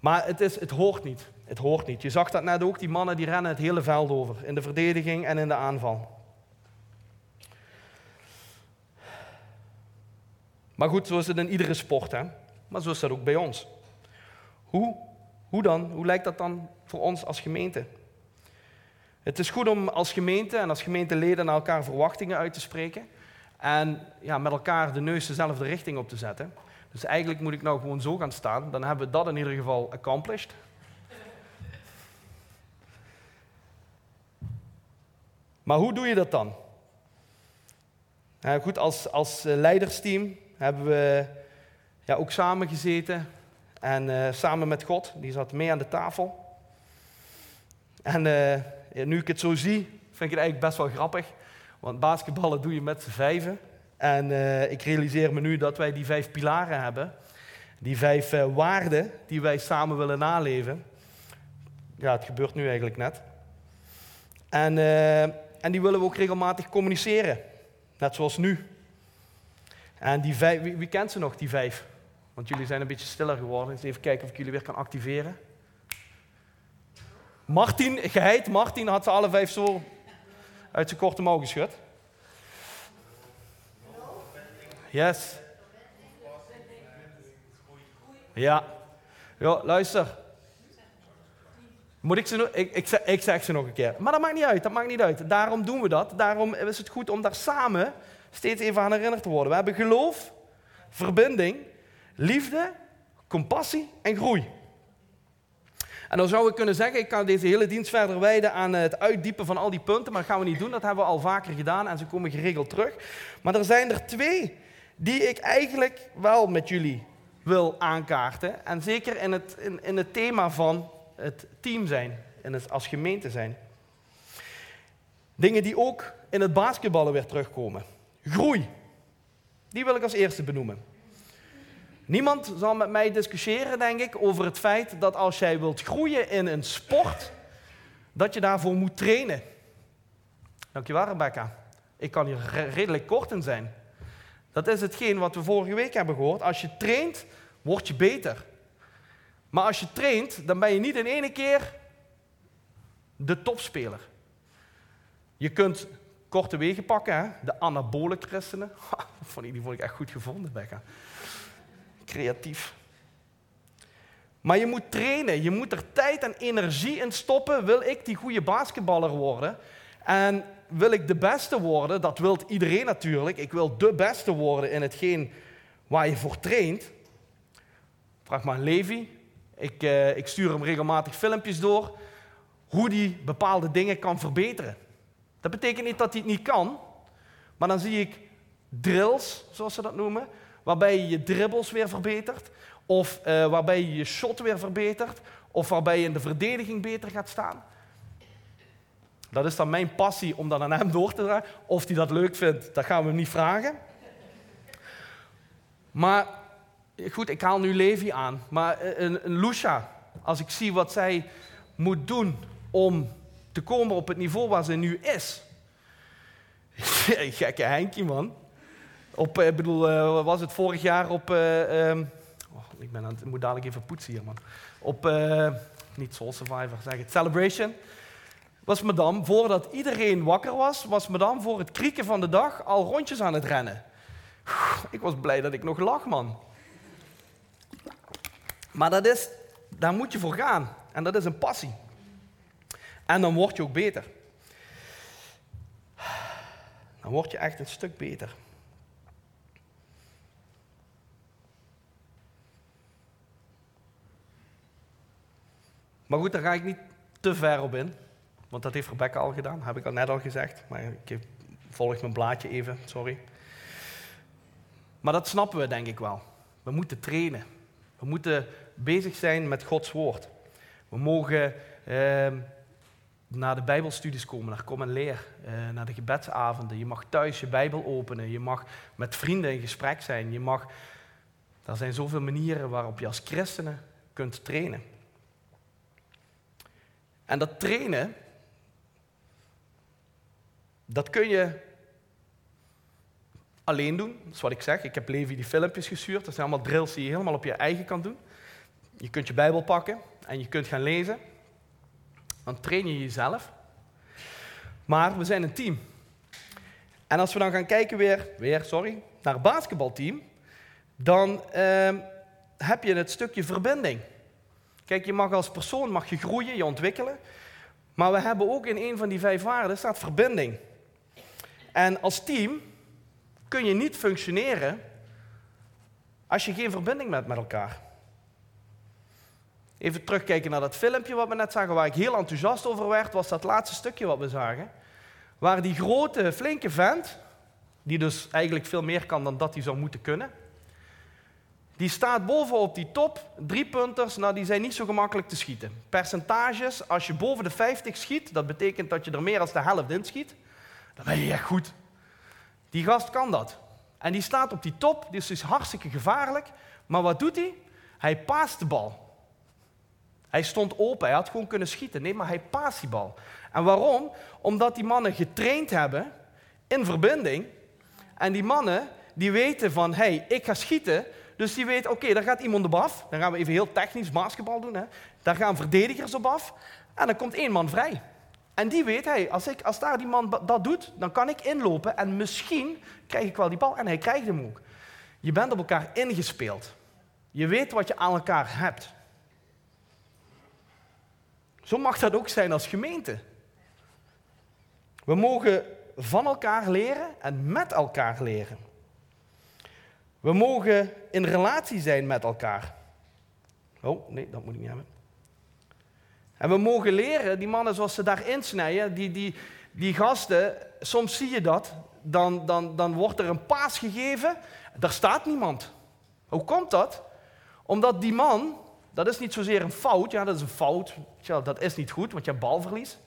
Maar het, is, het hoort niet. Het hoort niet. Je zag dat net ook, die mannen die rennen het hele veld over. In de verdediging en in de aanval. Maar goed, zo is het in iedere sport. Hè? Maar zo is dat ook bij ons. Hoe, hoe dan? Hoe lijkt dat dan voor ons als gemeente? Het is goed om als gemeente en als gemeenteleden naar elkaar verwachtingen uit te spreken. En ja, met elkaar de neus dezelfde richting op te zetten. Dus eigenlijk moet ik nou gewoon zo gaan staan. Dan hebben we dat in ieder geval accomplished. Maar hoe doe je dat dan? goed, als, als eh, leidersteam hebben we ja, ook samen gezeten. En uh, samen met God, die zat mee aan de tafel. En uh, nu ik het zo zie, vind ik het eigenlijk best wel grappig. Want basketballen doe je met z'n vijven. En uh, ik realiseer me nu dat wij die vijf pilaren hebben. Die vijf uh, waarden die wij samen willen naleven. Ja, het gebeurt nu eigenlijk net. En, uh, en die willen we ook regelmatig communiceren. Net zoals nu. En die vijf, wie, wie, kent ze nog, die vijf? Want jullie zijn een beetje stiller geworden. Dus even kijken of ik jullie weer kan activeren. Martin, geheid, Martin had ze alle vijf zo uit zijn korte mouw geschud. Yes. Ja. Ja, luister. Moet ik ze nog... Ik, ik, zeg, ik zeg ze nog een keer. Maar dat maakt niet uit, dat maakt niet uit. Daarom doen we dat. Daarom is het goed om daar samen steeds even aan herinnerd te worden. We hebben geloof, verbinding, liefde, compassie en groei. En dan zou ik kunnen zeggen, ik kan deze hele dienst verder wijden aan het uitdiepen van al die punten, maar dat gaan we niet doen. Dat hebben we al vaker gedaan en ze komen geregeld terug. Maar er zijn er twee die ik eigenlijk wel met jullie wil aankaarten. En zeker in het, in, in het thema van het team zijn, en het als gemeente zijn. Dingen die ook in het basketballen weer terugkomen. Groei. Die wil ik als eerste benoemen. Niemand zal met mij discussiëren, denk ik, over het feit dat als jij wilt groeien in een sport, dat je daarvoor moet trainen. Dankjewel, Rebecca. Ik kan hier redelijk kort in zijn. Dat is hetgeen wat we vorige week hebben gehoord. Als je traint, word je beter. Maar als je traint, dan ben je niet in één keer de topspeler. Je kunt korte wegen pakken, hè? de anabole christenen. die vond ik echt goed gevonden, Becca. Creatief. Maar je moet trainen, je moet er tijd en energie in stoppen. Wil ik die goede basketballer worden? En wil ik de beste worden? Dat wil iedereen natuurlijk. Ik wil de beste worden in hetgeen waar je voor traint. Vraag maar Levi. Ik, uh, ik stuur hem regelmatig filmpjes door hoe hij bepaalde dingen kan verbeteren. Dat betekent niet dat hij het niet kan, maar dan zie ik drills, zoals ze dat noemen, waarbij je je dribbles weer verbetert, of uh, waarbij je je shot weer verbetert, of waarbij je in de verdediging beter gaat staan. Dat is dan mijn passie om dat aan hem door te dragen. Of hij dat leuk vindt, dat gaan we hem niet vragen. Maar goed, ik haal nu Levi aan. Maar een, een Lucia, als ik zie wat zij moet doen om te komen op het niveau waar ze nu is. Gekke Henkje, man. Op, ik bedoel, uh, was het vorig jaar op... Uh, um, oh, ik, ben aan het, moet dadelijk even poetsen hier, man. Op, niet Soul Survivor, zeg het, Celebration. Was madame, voordat iedereen wakker was, was madame voor het krieken van de dag al rondjes aan het rennen. Ik was blij dat ik nog lag, man. Maar dat is, daar moet je voor gaan. En dat is een passie. En dan word je ook beter. Dan word je echt een stuk beter. Maar goed, daar ga ik niet te ver op in. Want dat heeft Rebecca al gedaan, heb ik al net al gezegd. Maar ik volg mijn blaadje even, sorry. Maar dat snappen we denk ik wel. We moeten trainen. We moeten bezig zijn met Gods woord. We mogen eh, naar de Bijbelstudies komen, naar Kom en Leer, eh, naar de gebedsavonden. Je mag thuis je Bijbel openen. Je mag met vrienden in gesprek zijn. Je mag, er zijn zoveel manieren waarop je als christenen kunt trainen. En dat trainen, dat kun je alleen doen. Dat is wat ik zeg. Ik heb Levi die filmpjes gestuurd. Dat zijn allemaal drills die je helemaal op je eigen kan doen. Je kunt je Bijbel pakken en je kunt gaan lezen. Dan train je jezelf. Maar we zijn een team. En als we dan gaan kijken weer, weer sorry, naar het basketbalteam, dan uh, heb je het stukje verbinding. Kijk, je mag als persoon mag je groeien, je ontwikkelen. Maar we hebben ook in een van die vijf waarden staat verbinding. En als team kun je niet functioneren als je geen verbinding hebt met elkaar. Even terugkijken naar dat filmpje wat we net zagen, waar ik heel enthousiast over werd, was dat laatste stukje wat we zagen. Waar die grote, flinke vent, die dus eigenlijk veel meer kan dan dat hij zou moeten kunnen, die staat bovenop die top, drie punters, nou die zijn niet zo gemakkelijk te schieten. Percentages, als je boven de 50 schiet, dat betekent dat je er meer dan de helft in schiet, dan ben je echt goed. Die gast kan dat. En die staat op die top, dus is hartstikke gevaarlijk. Maar wat doet hij? Hij paast de bal. Hij stond open, hij had gewoon kunnen schieten. Nee, maar hij paast die bal. En waarom? Omdat die mannen getraind hebben in verbinding. En die mannen die weten van, hé, hey, ik ga schieten. Dus die weten, oké, daar gaat iemand op af. Dan gaan we even heel technisch basketbal doen. Hè. Daar gaan verdedigers op af. En dan komt één man vrij. En die weet, hey, als, ik, als daar die man dat doet, dan kan ik inlopen en misschien krijg ik wel die bal. En hij krijgt hem ook. Je bent op elkaar ingespeeld. Je weet wat je aan elkaar hebt. Zo mag dat ook zijn als gemeente. We mogen van elkaar leren en met elkaar leren. We mogen in relatie zijn met elkaar. Oh, nee, dat moet ik niet hebben. En we mogen leren, die mannen zoals ze daar insnijden, die, die, die gasten, soms zie je dat, dan, dan, dan wordt er een paas gegeven, daar staat niemand. Hoe komt dat? Omdat die man, dat is niet zozeer een fout, ja dat is een fout, dat is niet goed, want je hebt balverlies.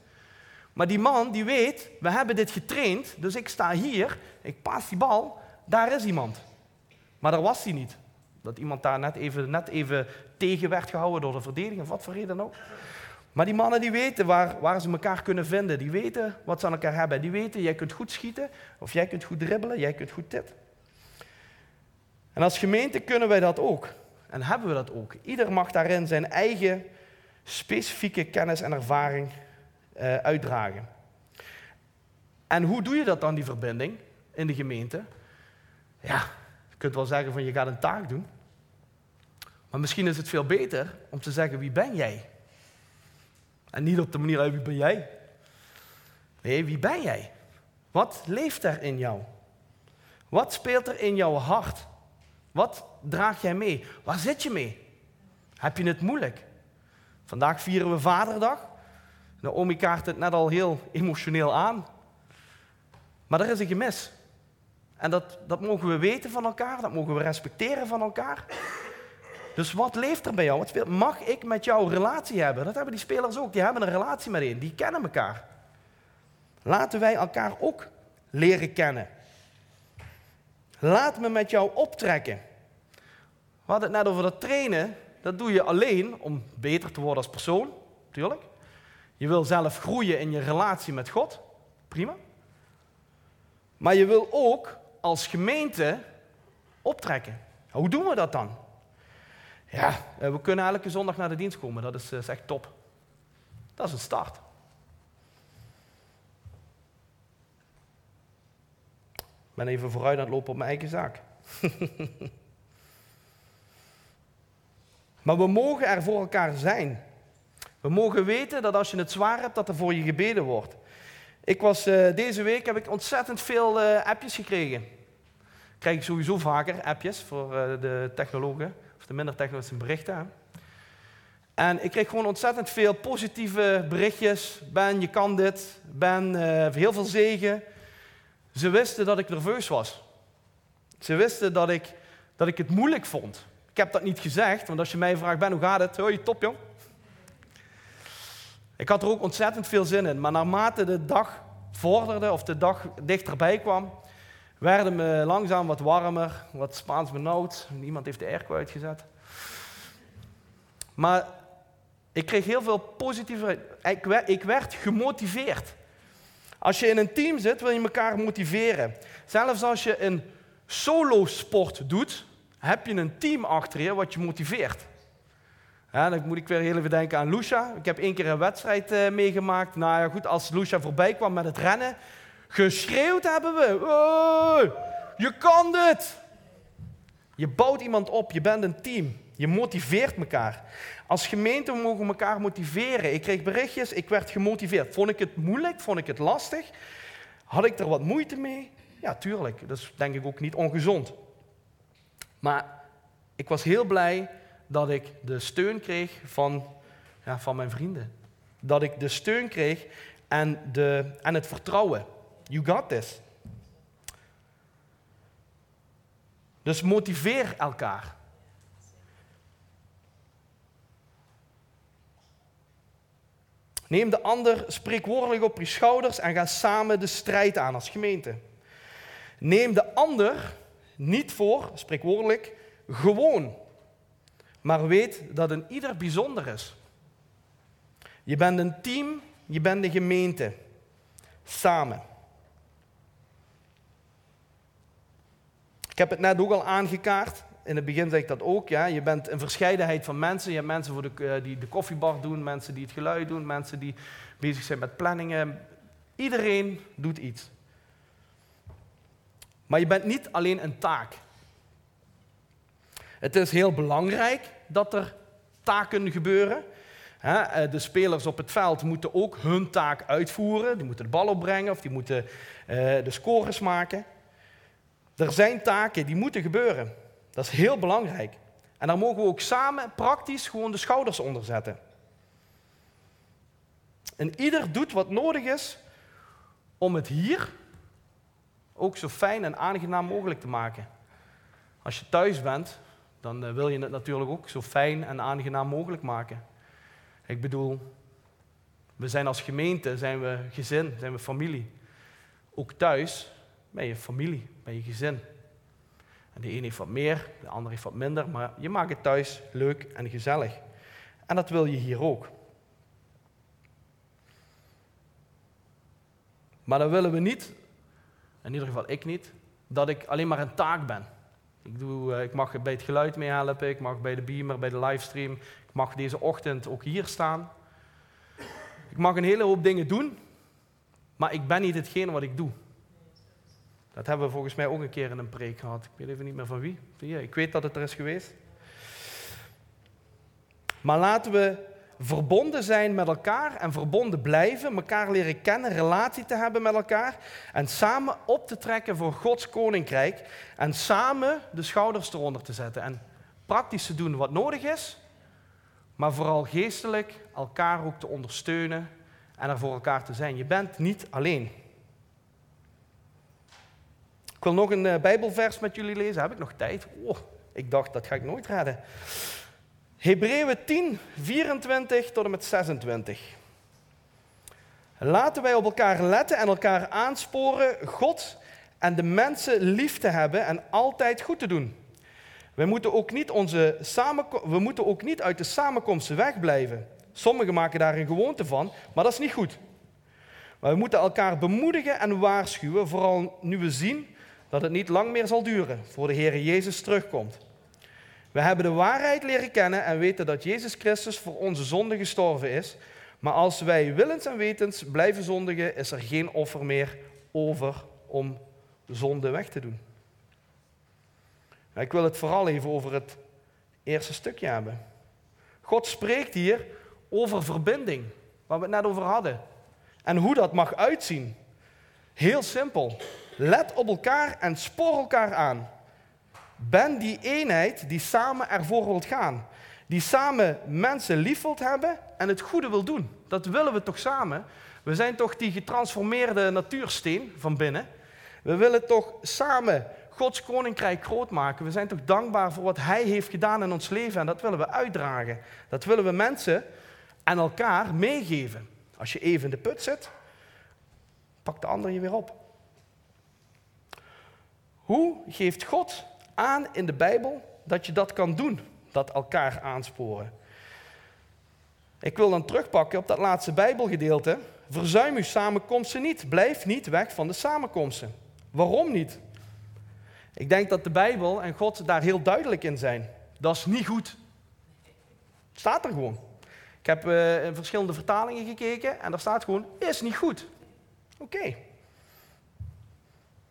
Maar die man die weet, we hebben dit getraind, dus ik sta hier, ik paas die bal, daar is iemand. Maar daar was hij niet. Dat iemand daar net even, net even tegen werd gehouden door de verdediging, of wat voor reden ook. Maar die mannen die weten waar, waar ze elkaar kunnen vinden. Die weten wat ze aan elkaar hebben. Die weten, jij kunt goed schieten, of jij kunt goed dribbelen, jij kunt goed dit. En als gemeente kunnen wij dat ook. En hebben we dat ook. Ieder mag daarin zijn eigen specifieke kennis en ervaring uh, uitdragen. En hoe doe je dat dan, die verbinding in de gemeente? Ja, kunt wel zeggen van je gaat een taak doen. Maar misschien is het veel beter om te zeggen wie ben jij? En niet op de manier wie ben jij? Nee, wie ben jij? Wat leeft er in jou? Wat speelt er in jouw hart? Wat draag jij mee? Waar zit je mee? Heb je het moeilijk? Vandaag vieren we Vaderdag. Naomi kaart het net al heel emotioneel aan. Maar er is een gemis. En dat, dat mogen we weten van elkaar, dat mogen we respecteren van elkaar. Dus wat leeft er bij jou? Wat Mag ik met jou een relatie hebben? Dat hebben die spelers ook. Die hebben een relatie met een. Die kennen elkaar. Laten wij elkaar ook leren kennen. Laat me met jou optrekken. We hadden het net over dat trainen. Dat doe je alleen om beter te worden als persoon, natuurlijk. Je wil zelf groeien in je relatie met God. Prima. Maar je wil ook als gemeente optrekken. Hoe doen we dat dan? Ja, eh, we kunnen elke zondag naar de dienst komen. Dat is, eh, is echt top. Dat is een start. Ik ben even vooruit aan het lopen op mijn eigen zaak. maar we mogen er voor elkaar zijn. We mogen weten dat als je het zwaar hebt, dat er voor je gebeden wordt. Ik was, uh, deze week heb ik ontzettend veel uh, appjes gekregen. Krijg ik sowieso vaker appjes voor uh, de technologen de minder technische berichten. En ik kreeg gewoon ontzettend veel positieve berichtjes. Ben, je kan dit. Ben, heel veel zegen. Ze wisten dat ik nerveus was. Ze wisten dat ik, dat ik het moeilijk vond. Ik heb dat niet gezegd, want als je mij vraagt, Ben, hoe gaat het? Hoi, top jong. Ik had er ook ontzettend veel zin in. Maar naarmate de dag vorderde, of de dag dichterbij kwam, werden me langzaam wat warmer, wat Spaans benauwd. Niemand heeft de airco uitgezet. Maar ik kreeg heel veel positieve... Ik werd, gemotiveerd. Als je in een team zit, wil je elkaar motiveren. Zelfs als je een solo-sport doet, heb je een team achter je wat je motiveert. Ja, dan moet ik weer heel even denken aan Lucia. Ik heb één keer een wedstrijd uh, meegemaakt. Nou ja, goed, als Lucia voorbij kwam met het rennen, Geschreeuwd hebben we. Oh, je kan dit. Je bouwt iemand op, je bent een team. Je motiveert elkaar. Als gemeente mogen we elkaar motiveren. Ik kreeg berichtjes, ik werd gemotiveerd. Vond ik het moeilijk? Vond ik het lastig? Had ik er wat moeite mee? Ja, tuurlijk. Dat is denk ik ook niet ongezond. Maar ik was heel blij dat ik de steun kreeg van, ja, van mijn vrienden. Dat ik de steun kreeg en, de, en het vertrouwen. You got this. Dus motiveer elkaar. Neem de ander spreekwoordelijk op je schouders en ga samen de strijd aan als gemeente. Neem de ander niet voor, spreekwoordelijk, gewoon. Maar weet dat een ieder bijzonder is. Je bent een team, je bent een gemeente. Samen. Ik heb het net ook al aangekaart. In het begin zei ik dat ook. Ja. Je bent een verscheidenheid van mensen. Je hebt mensen voor de, eh, die de koffiebar doen, mensen die het geluid doen, mensen die bezig zijn met planningen. Iedereen doet iets. Maar je bent niet alleen een taak. Het is heel belangrijk dat er taken gebeuren. Eh, de spelers op het veld moeten ook hun taak uitvoeren. Die moeten de bal opbrengen of die moeten eh, de scores maken. Er zijn taken die moeten gebeuren. Dat is heel belangrijk. En daar mogen we ook samen praktisch gewoon de schouders onder zetten. En ieder doet wat nodig is om het hier ook zo fijn en aangenaam mogelijk te maken. Als je thuis bent, dan eh, wil je het natuurlijk ook zo fijn en aangenaam mogelijk maken. Ik bedoel, we zijn als gemeente, zijn we gezin, zijn we familie. Ook thuis ben je familie, ben je gezin. En de een heeft wat meer, de ander heeft wat minder, maar je maakt het thuis leuk en gezellig. En dat wil je hier ook. Maar dan willen we niet, in ieder geval ik niet, dat ik alleen maar een taak ben. Ik, doe, eh, ik mag bij het geluid meehelpen, ik mag bij de beamer, bij de livestream, ik mag deze ochtend ook hier staan. Ik mag een hele hoop dingen doen, maar ik ben niet hetgene wat ik doe. Dat hebben we volgens mij ook een keer in een preek gehad. Ik weet even niet meer van wie. Ik weet dat het er is geweest. Maar laten we verbonden zijn met elkaar en verbonden blijven, elkaar leren kennen, relatie te hebben met elkaar en samen op te trekken voor Gods koninkrijk en samen de schouders eronder te zetten en praktisch te doen wat nodig is, maar vooral geestelijk elkaar ook te ondersteunen en er voor elkaar te zijn. Je bent niet alleen. Ik wil nog een eh, Bijbelvers met jullie lezen. Heb ik nog tijd? Oh, ik dacht, dat ga ik nooit redden. Hebreeën 10, 24 tot en met 26. Laten wij op elkaar letten en elkaar aansporen God en de mensen lief te hebben en altijd goed te doen. We moeten ook niet, onze we moeten ook niet uit de samenkomsten wegblijven. Sommigen maken daar een gewoonte van, maar dat is niet goed. Maar we moeten elkaar bemoedigen en waarschuwen, vooral nu we zien dat het niet lang meer zal duren voor de Heer Jezus terugkomt. We hebben de waarheid leren kennen en weten dat Jezus Christus voor onze zonde gestorven is. Maar als wij willens en wetens blijven zondigen, is er geen offer meer over om zonde weg te doen. Ik wil het vooral even over het eerste stukje hebben. God spreekt hier over verbinding, waar we het net over hadden. En hoe dat mag uitzien. Heel simpel. Let op elkaar en spoor elkaar aan. Ben die eenheid die samen ervoor wilt gaan. Die samen mensen lief wilt hebben en het goede wil doen. Dat willen we toch samen? We zijn toch die getransformeerde natuursteen van binnen. We willen toch samen Gods koninkrijk groot maken. We zijn toch dankbaar voor wat Hij heeft gedaan in ons leven en dat willen we uitdragen. Dat willen we mensen en elkaar meegeven. Als je even in de put zit, pak de ander je weer op. Hoe geeft God aan in de Bijbel dat je dat kan doen, dat elkaar aansporen. Ik wil dan terugpakken op dat laatste Bijbelgedeelte. Verzuim uw samenkomsten niet. Blijf niet weg van de samenkomsten. Waarom niet? Ik denk dat de Bijbel en God daar heel duidelijk in zijn. Dat is niet goed. Staat er gewoon. Ik heb uh, in verschillende vertalingen gekeken en daar staat gewoon: is niet goed. Oké.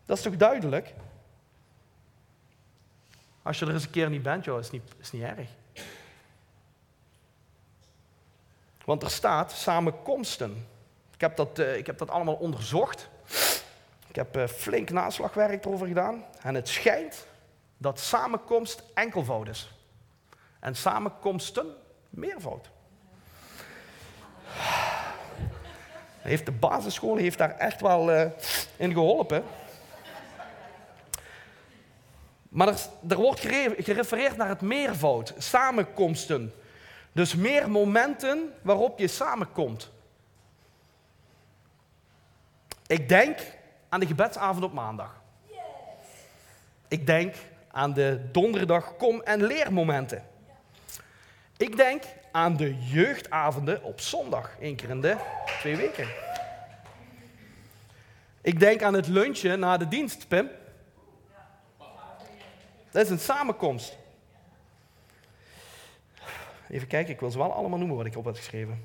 Dat is toch duidelijk? Als je er eens een keer niet bent, joh, is niet, is niet erg. Want er staat samenkomsten. Ik heb dat, uh, ik heb dat allemaal onderzocht. Ik heb uh, flink naslagwerk erover gedaan. En het schijnt dat samenkomst enkelvoud is. En samenkomsten meervoud. Heeft de basisschool heeft daar echt wel uh, in geholpen. Maar er, er wordt gerefereerd naar het meervoud, samenkomsten. Dus meer momenten waarop je samenkomt. Ik denk aan de gebedsavond op maandag. Ik denk aan de donderdag kom- en leermomenten. Ik denk aan de jeugdavonden op zondag, één keer in de twee weken. Ik denk aan het lunchen na de dienst, Pim. Dat is een samenkomst. Even kijken, ik wil ze wel allemaal noemen wat ik op heb geschreven.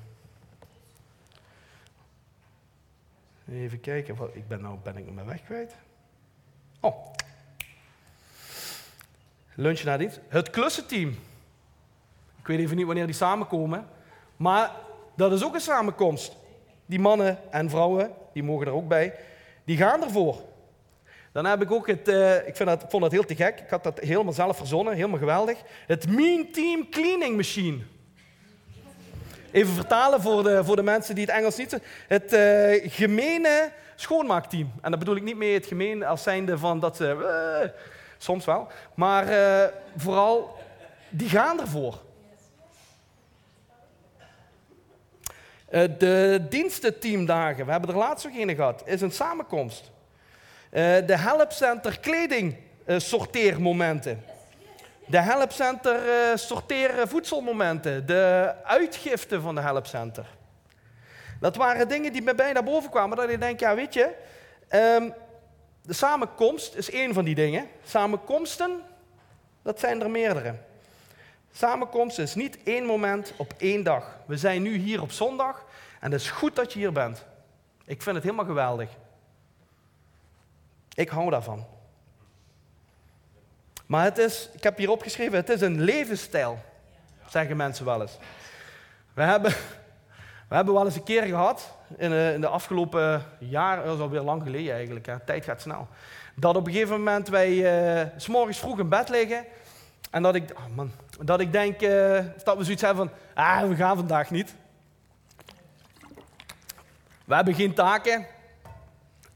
Even kijken, ik ben, nou, ben ik mijn weg kwijt? Oh. Lunch na dienst. Het klussenteam. Ik weet even niet wanneer die samenkomen. Maar dat is ook een samenkomst. Die mannen en vrouwen, die mogen er ook bij, die gaan ervoor. Dan heb ik ook het, uh, ik vind dat, vond dat heel te gek, ik had dat helemaal zelf verzonnen, helemaal geweldig. Het Mean Team Cleaning Machine. Even vertalen voor de, voor de mensen die het Engels niet... Het uh, gemene schoonmaakteam. En daar bedoel ik niet mee het gemeen als zijnde van dat ze... Uh, soms wel. Maar vooral, die gaan ervoor. De dienstenteamdagen, we hebben er laatst nog een gehad, is een samenkomst. De helpcenter kleding sorteermomenten. De helpcenter uh, sorteren voedselmomenten. De uitgifte van de helpcenter. Dat waren dingen die bij mij naar boven kwamen. Dat ik denk, ja weet je, um, de samenkomst is één van die dingen. Samenkomsten, dat zijn er meerdere. Samenkomst is niet één moment op één dag. We zijn nu hier op zondag en het is goed dat je hier bent. Ik vind het helemaal geweldig. Ik hou daarvan. Maar het is, ik heb hier opgeschreven, het is een levensstijl, zeggen mensen wel eens. We hebben, we hebben wel eens een keer gehad, in de, in de afgelopen jaren, dat is alweer lang geleden eigenlijk, hè, tijd gaat snel, dat op een gegeven moment wij uh, s morgens vroeg in bed liggen en dat ik, oh man, dat ik denk, uh, dat we zoiets hebben van, ah, we gaan vandaag niet. We hebben geen taken,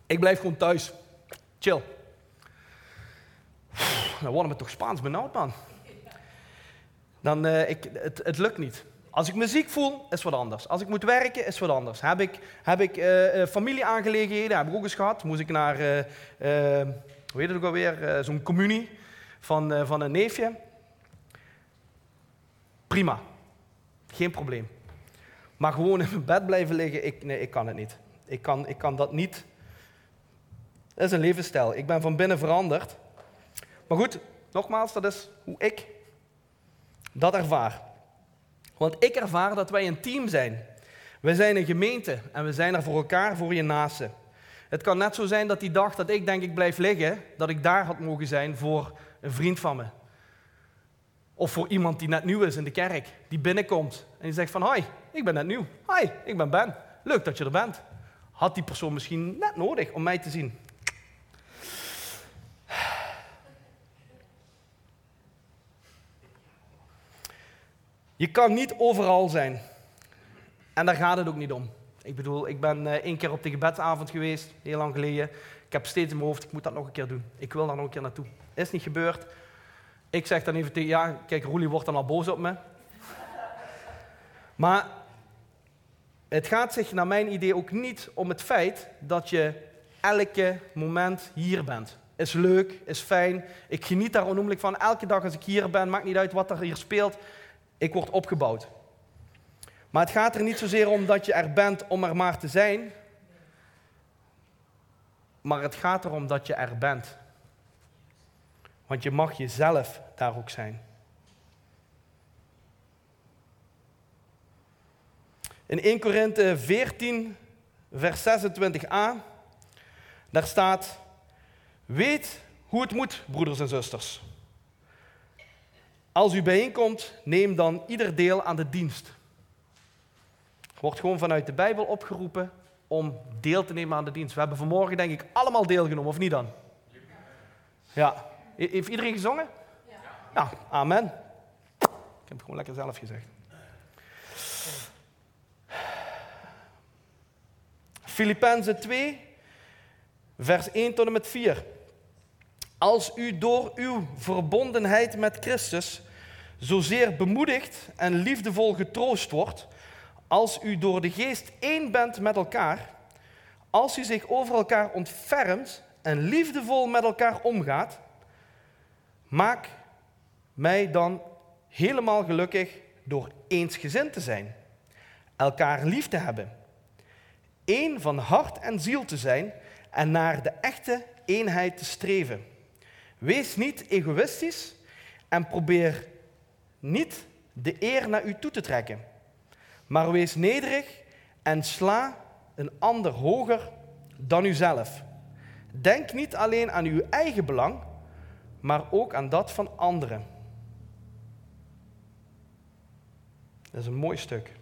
ik blijf gewoon thuis, chill dan worden we toch Spaans benauwd, man. Dan, uh, ik, het, het lukt niet. Als ik muziek voel, is wat anders. Als ik moet werken, is wat anders. Heb ik, heb ik uh, familieaangelegenheden, heb ik ook eens gehad. Moest ik naar, uh, hoe heet het ook alweer, zo'n communie van, van een neefje. Prima. Geen probleem. Maar gewoon in mijn bed blijven liggen, ik, nee, ik kan het niet. Ik kan, ik kan dat niet. Dat is een levensstijl. Ik ben van binnen veranderd. Maar goed, nogmaals, dat is hoe ik dat ervaar. Want ik ervaar dat wij een team zijn. We zijn een gemeente en we zijn er voor elkaar, voor je naasten. Het kan net zo zijn dat die dag dat ik denk ik blijf liggen, dat ik daar had mogen zijn voor een vriend van me. Of voor iemand die net nieuw is in de kerk, die binnenkomt en die zegt van hoi, ik ben net nieuw. Hoi, ik ben Ben. Leuk dat je er bent. Had die persoon misschien net nodig om mij te zien. Je kan niet overal zijn. En daar gaat het ook niet om. Ik bedoel, ik ben uh, één keer op de gebedsavond geweest, heel lang geleden. Ik heb steeds in mijn hoofd, ik moet dat nog een keer doen. Ik wil daar nog een keer naartoe. Is niet gebeurd. Ik zeg dan even tegen, ja, kijk, Roelie wordt dan al boos op me. Maar het gaat zich naar mijn idee ook niet om het feit dat je elke moment hier bent. Is leuk, is fijn. Ik geniet daar onnoemelijk van. Elke dag als ik hier ben, maakt niet uit wat er hier speelt. Ik word opgebouwd. Maar het gaat er niet zozeer om dat je er bent om er maar te zijn. Maar het gaat erom dat je er bent. Want je mag jezelf daar ook zijn. In 1 Korinthe 14, vers 26a, daar staat: Weet hoe het moet, broeders en zusters. Als u bijeenkomt, neem dan ieder deel aan de dienst. Wordt gewoon vanuit de Bijbel opgeroepen om deel te nemen aan de dienst. We hebben vanmorgen denk ik allemaal deelgenomen, of niet dan? Ja. Heeft iedereen gezongen? Ja. Ja, amen. Ik heb het gewoon lekker zelf gezegd. Filippenzen 2, vers 1 tot en met 4. Als u door uw verbondenheid met Christus zozeer bemoedigd en liefdevol getroost wordt, als u door de geest één bent met elkaar, als u zich over elkaar ontfermt en liefdevol met elkaar omgaat, maak mij dan helemaal gelukkig door eensgezind te zijn, elkaar lief te hebben, één van hart en ziel te zijn en naar de echte eenheid te streven. Wees niet egoïstisch en probeer niet de eer naar u toe te trekken, maar wees nederig en sla een ander hoger dan uzelf. Denk niet alleen aan uw eigen belang, maar ook aan dat van anderen. Dat is een mooi stuk.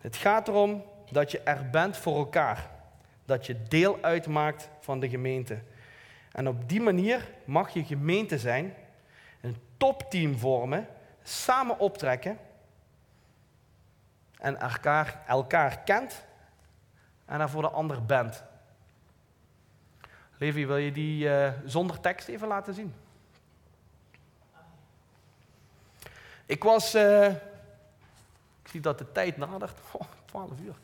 Het gaat erom dat je er bent voor elkaar. Dat je deel uitmaakt van de gemeente. En op die manier mag je gemeente zijn, een topteam vormen, samen optrekken en elkaar, elkaar kent en er voor de ander bent. Levi, wil je die uh, zonder tekst even laten zien? Ik was, uh, ik zie dat de tijd nadert, oh, 12 uur.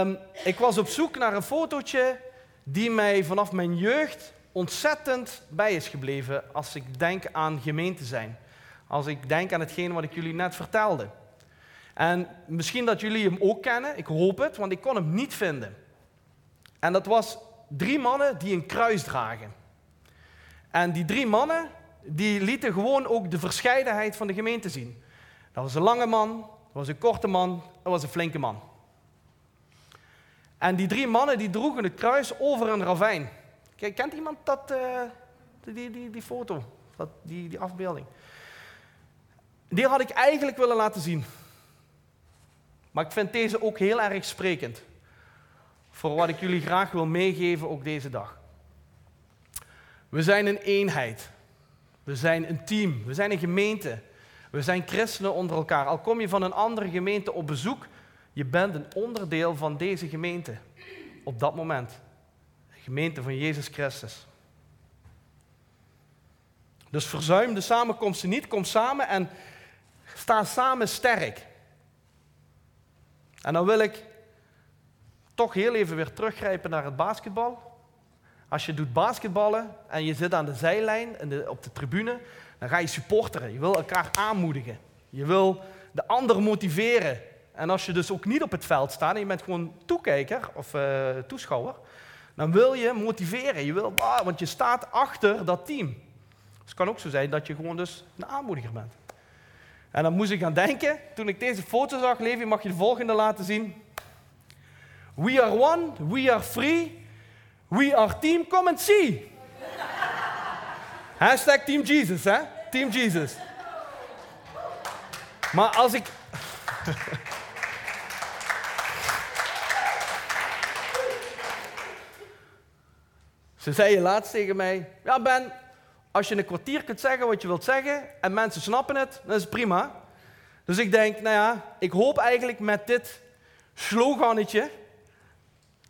Um, ik was op zoek naar een fotootje die mij vanaf mijn jeugd ontzettend bij is gebleven als ik denk aan gemeente zijn. Als ik denk aan hetgeen wat ik jullie net vertelde. En misschien dat jullie hem ook kennen, ik hoop het, want ik kon hem niet vinden. En dat was drie mannen die een kruis dragen. En die drie mannen, die lieten gewoon ook de verscheidenheid van de gemeente zien. Dat was een lange man, dat was een korte man, dat was een flinke man. En die drie mannen die droegen het kruis over een ravijn. Kent iemand dat, uh, die, die, die foto, dat, die, die afbeelding? Die had ik eigenlijk willen laten zien. Maar ik vind deze ook heel erg sprekend. Voor wat ik jullie graag wil meegeven ook deze dag. We zijn een eenheid. We zijn een team. We zijn een gemeente. We zijn christenen onder elkaar. Al kom je van een andere gemeente op bezoek, je bent een onderdeel van deze gemeente. Op dat moment. Gemeente van Jezus Christus. Dus verzuim de samenkomsten niet. Kom samen en sta samen sterk. En dan wil ik toch heel even weer teruggrijpen naar het basketbal. Als je doet basketballen en je zit aan de zijlijn, de, op de tribune, dan ga je supporteren. Je wil elkaar aanmoedigen. Je wil de ander motiveren. En als je dus ook niet op het veld staat en je bent gewoon toekijker of uh, toeschouwer, dan wil je motiveren. Je wil, ah, want je staat achter dat team. Dus het kan ook zo zijn dat je gewoon dus een aanmoediger bent. En dan moest ik aan denken, toen ik deze foto zag, Levi, mag je de volgende laten zien. We are one, we are free, we are team, come and see. Hashtag Team Jesus, hè? Team Jesus. Maar als ik... Ze zei laatst tegen mij, ja Ben, als je een kwartier kunt zeggen wat je wilt zeggen en mensen snappen het, dan is het prima. Dus ik denk, nou ja, ik hoop eigenlijk met dit slogannetje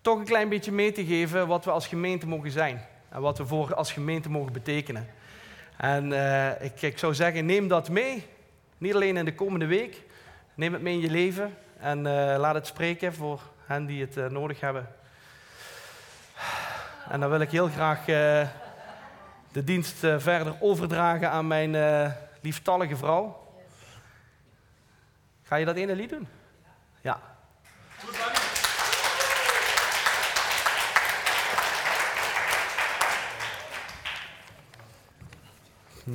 toch een klein beetje mee te geven wat we als gemeente mogen zijn. En wat we voor als gemeente mogen betekenen. En uh, ik, ik, zou zeggen, neem dat mee. Niet alleen in de komende week. Neem het mee in je leven. En uh, laat het spreken voor hen die het uh, nodig hebben. En dan wil ik heel graag de dienst verder overdragen aan mijn lieftallige vrouw. Ga je dat ene lied doen? Ja.